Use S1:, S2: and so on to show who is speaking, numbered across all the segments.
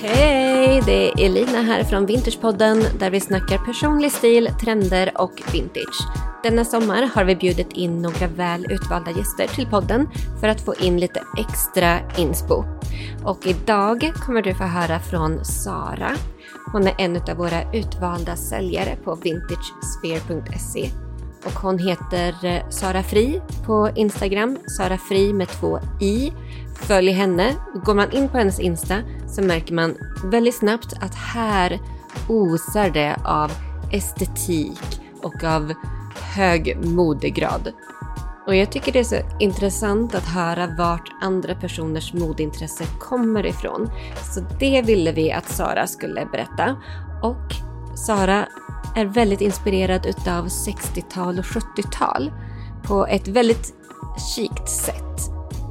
S1: Hej! Det är Elina här från Vintagepodden där vi snackar personlig stil, trender och vintage. Denna sommar har vi bjudit in några väl utvalda gäster till podden för att få in lite extra inspo. Och idag kommer du få höra från Sara. Hon är en av våra utvalda säljare på vintagesphere.se och hon heter eh, Sara Fri på Instagram, Sara Fri med två i. Följ henne. Går man in på hennes Insta så märker man väldigt snabbt att här osar det av estetik och av hög modegrad. Och jag tycker det är så intressant att höra vart andra personers modeintresse kommer ifrån. Så det ville vi att Sara skulle berätta. Och Sara är väldigt inspirerad utav 60-tal och 70-tal på ett väldigt kikt sätt.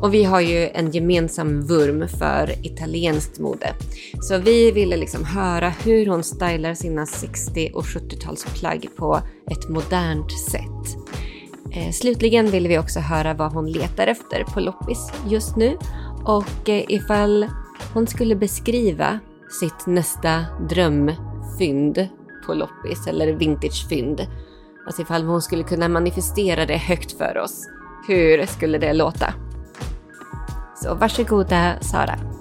S1: Och vi har ju en gemensam vurm för italienskt mode. Så vi ville liksom höra hur hon stylar sina 60 och 70-talsplagg på ett modernt sätt. Eh, slutligen vill vi också höra vad hon letar efter på loppis just nu och eh, ifall hon skulle beskriva sitt nästa drömfynd på loppis eller vintagefynd. Alltså ifall hon skulle kunna manifestera det högt för oss. Hur skulle det låta? Så varsågoda Sara.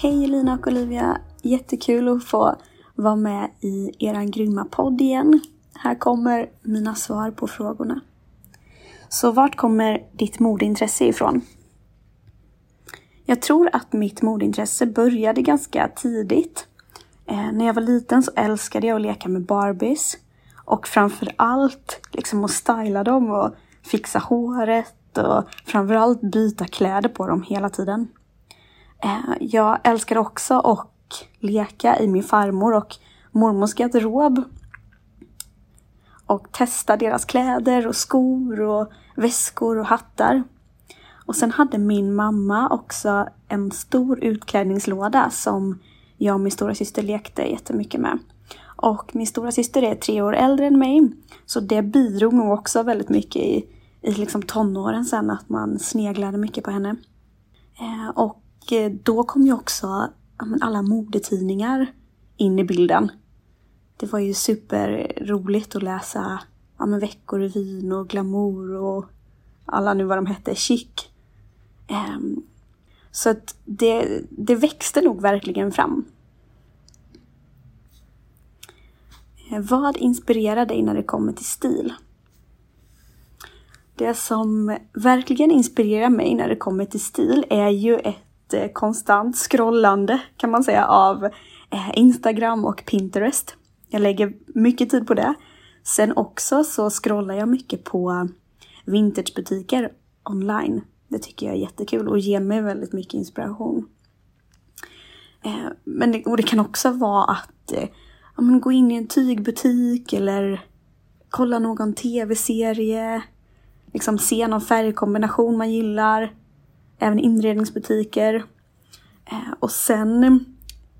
S2: Hej Lina och Olivia! Jättekul att få vara med i eran grymma podd igen. Här kommer mina svar på frågorna. Så vart kommer ditt modeintresse ifrån? Jag tror att mitt modintresse började ganska tidigt. Eh, när jag var liten så älskade jag att leka med Barbies. Och framför allt liksom att styla dem och fixa håret och framförallt byta kläder på dem hela tiden. Eh, jag älskar också att leka i min farmor och mormors garderob. Och testa deras kläder och skor och väskor och hattar. Och sen hade min mamma också en stor utklädningslåda som jag och min stora syster lekte jättemycket med. Och min stora syster är tre år äldre än mig, så det bidrog nog också väldigt mycket i, i liksom tonåren sen, att man sneglade mycket på henne. Eh, och Eh, då kom ju också alla modetidningar in i bilden. Det var ju superroligt att läsa ja, men Veckorevyn och Glamour och alla nu vad de hette, Chic. Um, så att det, det växte nog verkligen fram. Eh, vad inspirerar dig när det kommer till stil? Det som verkligen inspirerar mig när det kommer till stil är ju ett eh, konstant scrollande kan man säga av eh, Instagram och Pinterest. Jag lägger mycket tid på det. Sen också så scrollar jag mycket på vintagebutiker online. Det tycker jag är jättekul och ger mig väldigt mycket inspiration. Eh, men det, och det kan också vara att eh, ja, men gå in i en tygbutik eller kolla någon tv-serie. Liksom se någon färgkombination man gillar. Även inredningsbutiker. Eh, och sen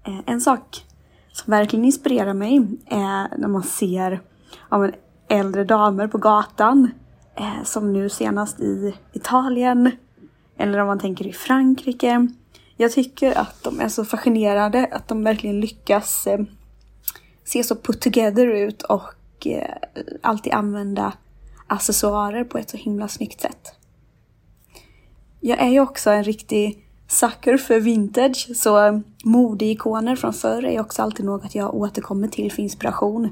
S2: eh, en sak som verkligen inspirerar mig är när man ser ja, äldre damer på gatan eh, som nu senast i Italien eller om man tänker i Frankrike. Jag tycker att de är så fascinerade, att de verkligen lyckas se så put together ut och alltid använda accessoarer på ett så himla snyggt sätt. Jag är ju också en riktig sucker för vintage, så modeikoner från förr är också alltid något jag återkommer till för inspiration.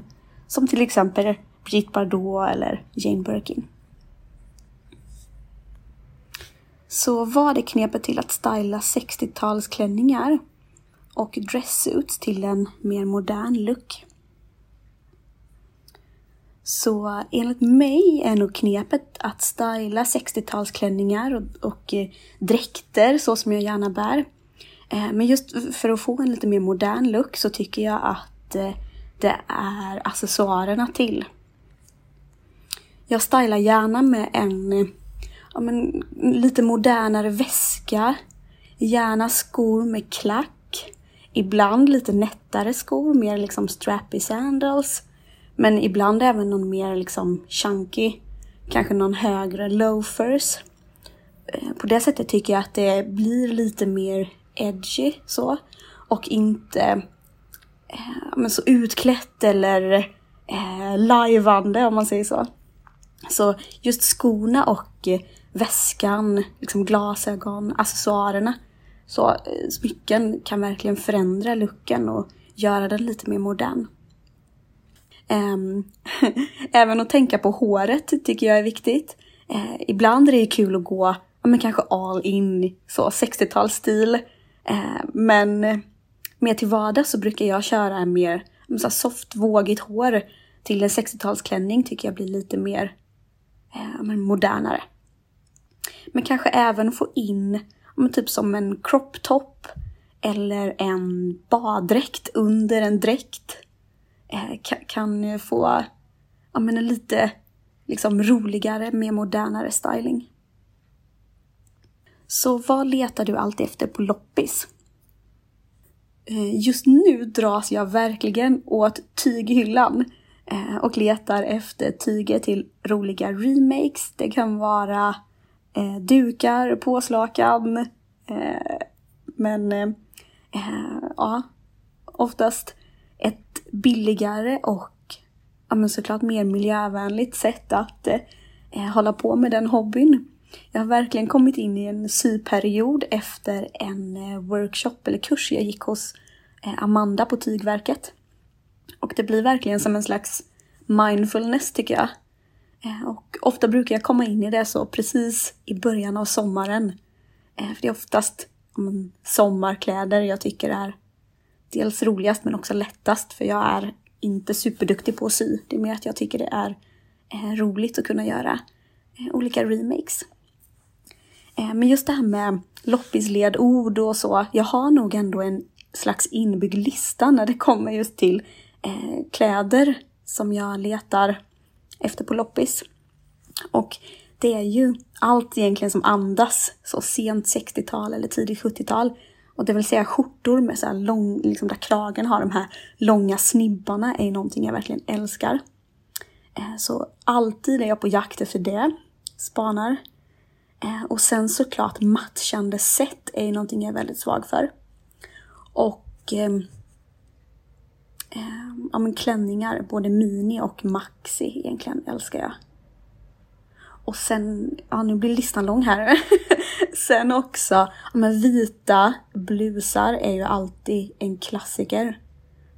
S2: Som till exempel Brigitte Bardot eller Jane Birkin. Så vad är knepet till att styla 60-talsklänningar och dresssuits till en mer modern look? Så enligt mig är nog knepet att styla 60-talsklänningar och, och eh, dräkter så som jag gärna bär. Eh, men just för att få en lite mer modern look så tycker jag att eh, det är accessoarerna till. jag stylar gärna med en ja, men, lite modernare väska. Gärna skor med klack. Ibland lite nättare skor, mer liksom strappy sandals. Men ibland även någon mer liksom chunky, kanske någon högre loafers. Eh, på det sättet tycker jag att det blir lite mer edgy så. Och inte eh, men så utklätt eller eh, lajvande om man säger så. Så just skorna och eh, väskan, liksom glasögon, accessoarerna. Så eh, smycken kan verkligen förändra looken och göra den lite mer modern. Ehm, även att tänka på håret tycker jag är viktigt. Eh, ibland är det kul att gå, men kanske all in, så 60-talsstil. Eh, men mer till vardags så brukar jag köra en mer så soft, vågigt hår till en 60-talsklänning tycker jag blir lite mer eh, men modernare. Men kanske även få in, men typ som en crop top eller en baddräkt under en dräkt Eh, kan eh, få ja, men en lite liksom roligare, mer modernare styling. Så vad letar du alltid efter på loppis? Eh, just nu dras jag verkligen åt tyghyllan och letar efter tyger till roliga remakes. Det kan vara dukar, påslakan, men ja, oftast billigare och ja, men såklart mer miljövänligt sätt att eh, eh, hålla på med den hobbyn. Jag har verkligen kommit in i en syperiod efter en eh, workshop eller kurs jag gick hos eh, Amanda på Tygverket. Och det blir verkligen som en slags mindfulness tycker jag. Eh, och ofta brukar jag komma in i det så precis i början av sommaren. Eh, för det är oftast men, sommarkläder jag tycker är dels roligast men också lättast för jag är inte superduktig på att sy. Det är mer att jag tycker det är eh, roligt att kunna göra eh, olika remakes. Eh, men just det här med loppisledord och så. Jag har nog ändå en slags inbyggd lista när det kommer just till kläder som jag letar efter på loppis. Och det är ju allt egentligen som andas så sent 60-tal eller tidigt 70-tal. Och det vill säga skjortor med så här lång, liksom där kragen har de här långa snibbarna är någonting jag verkligen älskar. Eh, så alltid är jag på jakt efter det, spanar. Eh, och sen såklart matchande set är någonting jag är väldigt svag för. Och eh, ja, men klänningar, både mini och maxi egentligen älskar jag. Och sen, ja nu blir listan lång här. sen också, men vita blusar är ju alltid en klassiker.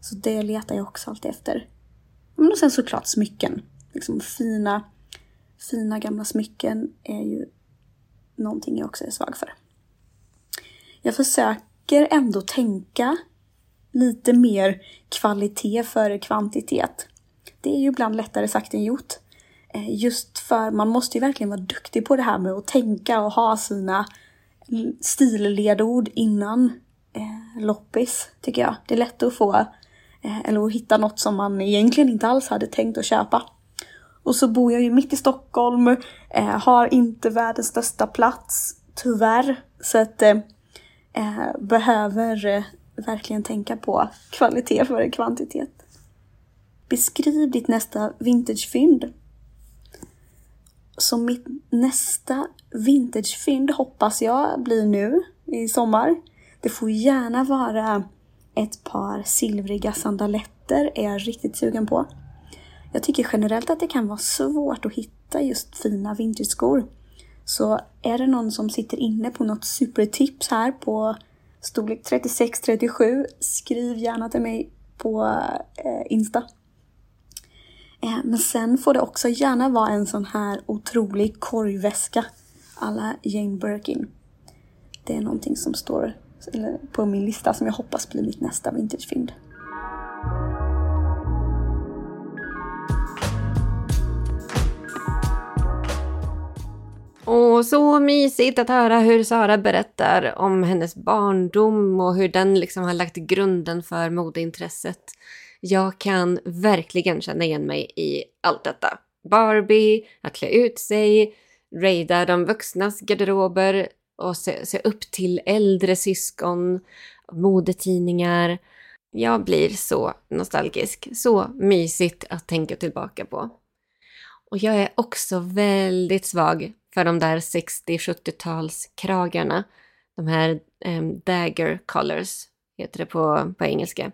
S2: Så det letar jag också alltid efter. Men och sen såklart smycken. Liksom fina, fina gamla smycken är ju någonting jag också är svag för. Jag försöker ändå tänka lite mer kvalitet före kvantitet. Det är ju ibland lättare sagt än gjort. Eh, just för man måste ju verkligen vara duktig på det här med att tänka och ha sina stilledord innan eh, loppis, tycker jag. Det är lätt att få, eh, eller att hitta något som man egentligen inte alls hade tänkt att köpa. Och så bor jag ju mitt i Stockholm, eh, har inte världens största plats, tyvärr. Så att eh, eh behöver eh, verkligen tänka på kvalitet före kvantitet. Beskriv ditt nästa vintagefynd. Så mitt nästa vintagefynd hoppas jag blir nu i sommar. Det får gärna vara ett par silvriga sandaletter är jag riktigt sugen på. Jag tycker generellt att det kan vara svårt att hitta just fina vintageskor. Så är det någon som sitter inne på något supertips här på storlek 36-37, skriv gärna till mig på eh, Insta. Eh, men sen får det också gärna vara en sån här otrolig korgväska alla Jane Birkin. Det är någonting som står på min lista som jag hoppas blir mitt nästa vintagefynd.
S1: Och så mysigt att höra hur Sara berättar om hennes barndom och hur den liksom har lagt grunden för modeintresset. Jag kan verkligen känna igen mig i allt detta. Barbie, att klä ut sig, raida de vuxnas garderober och se, se upp till äldre syskon, modetidningar. Jag blir så nostalgisk, så mysigt att tänka tillbaka på. Och jag är också väldigt svag för de där 60-70-talskragarna. De här eh, dagger collars, heter det på, på engelska.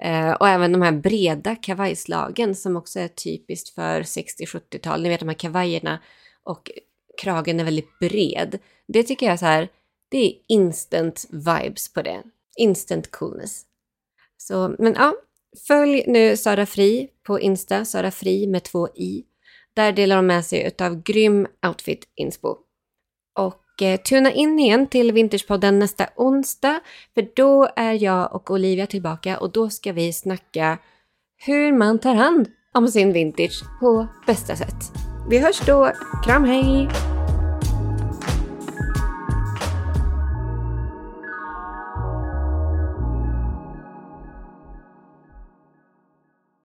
S1: Eh, och även de här breda kavajslagen som också är typiskt för 60-70-tal. Ni vet de här kavajerna och kragen är väldigt bred. Det tycker jag är så här, det är instant vibes på det. Instant coolness. Så, men ja, följ nu Sara Fri på Insta, Sara Fri med två i. Där delar de med sig av grym outfit-inspo. Och eh, tuna in igen till Vintagepodden nästa onsdag, för då är jag och Olivia tillbaka och då ska vi snacka hur man tar hand om sin vintage på bästa sätt. Vi hörs då. Kram hej!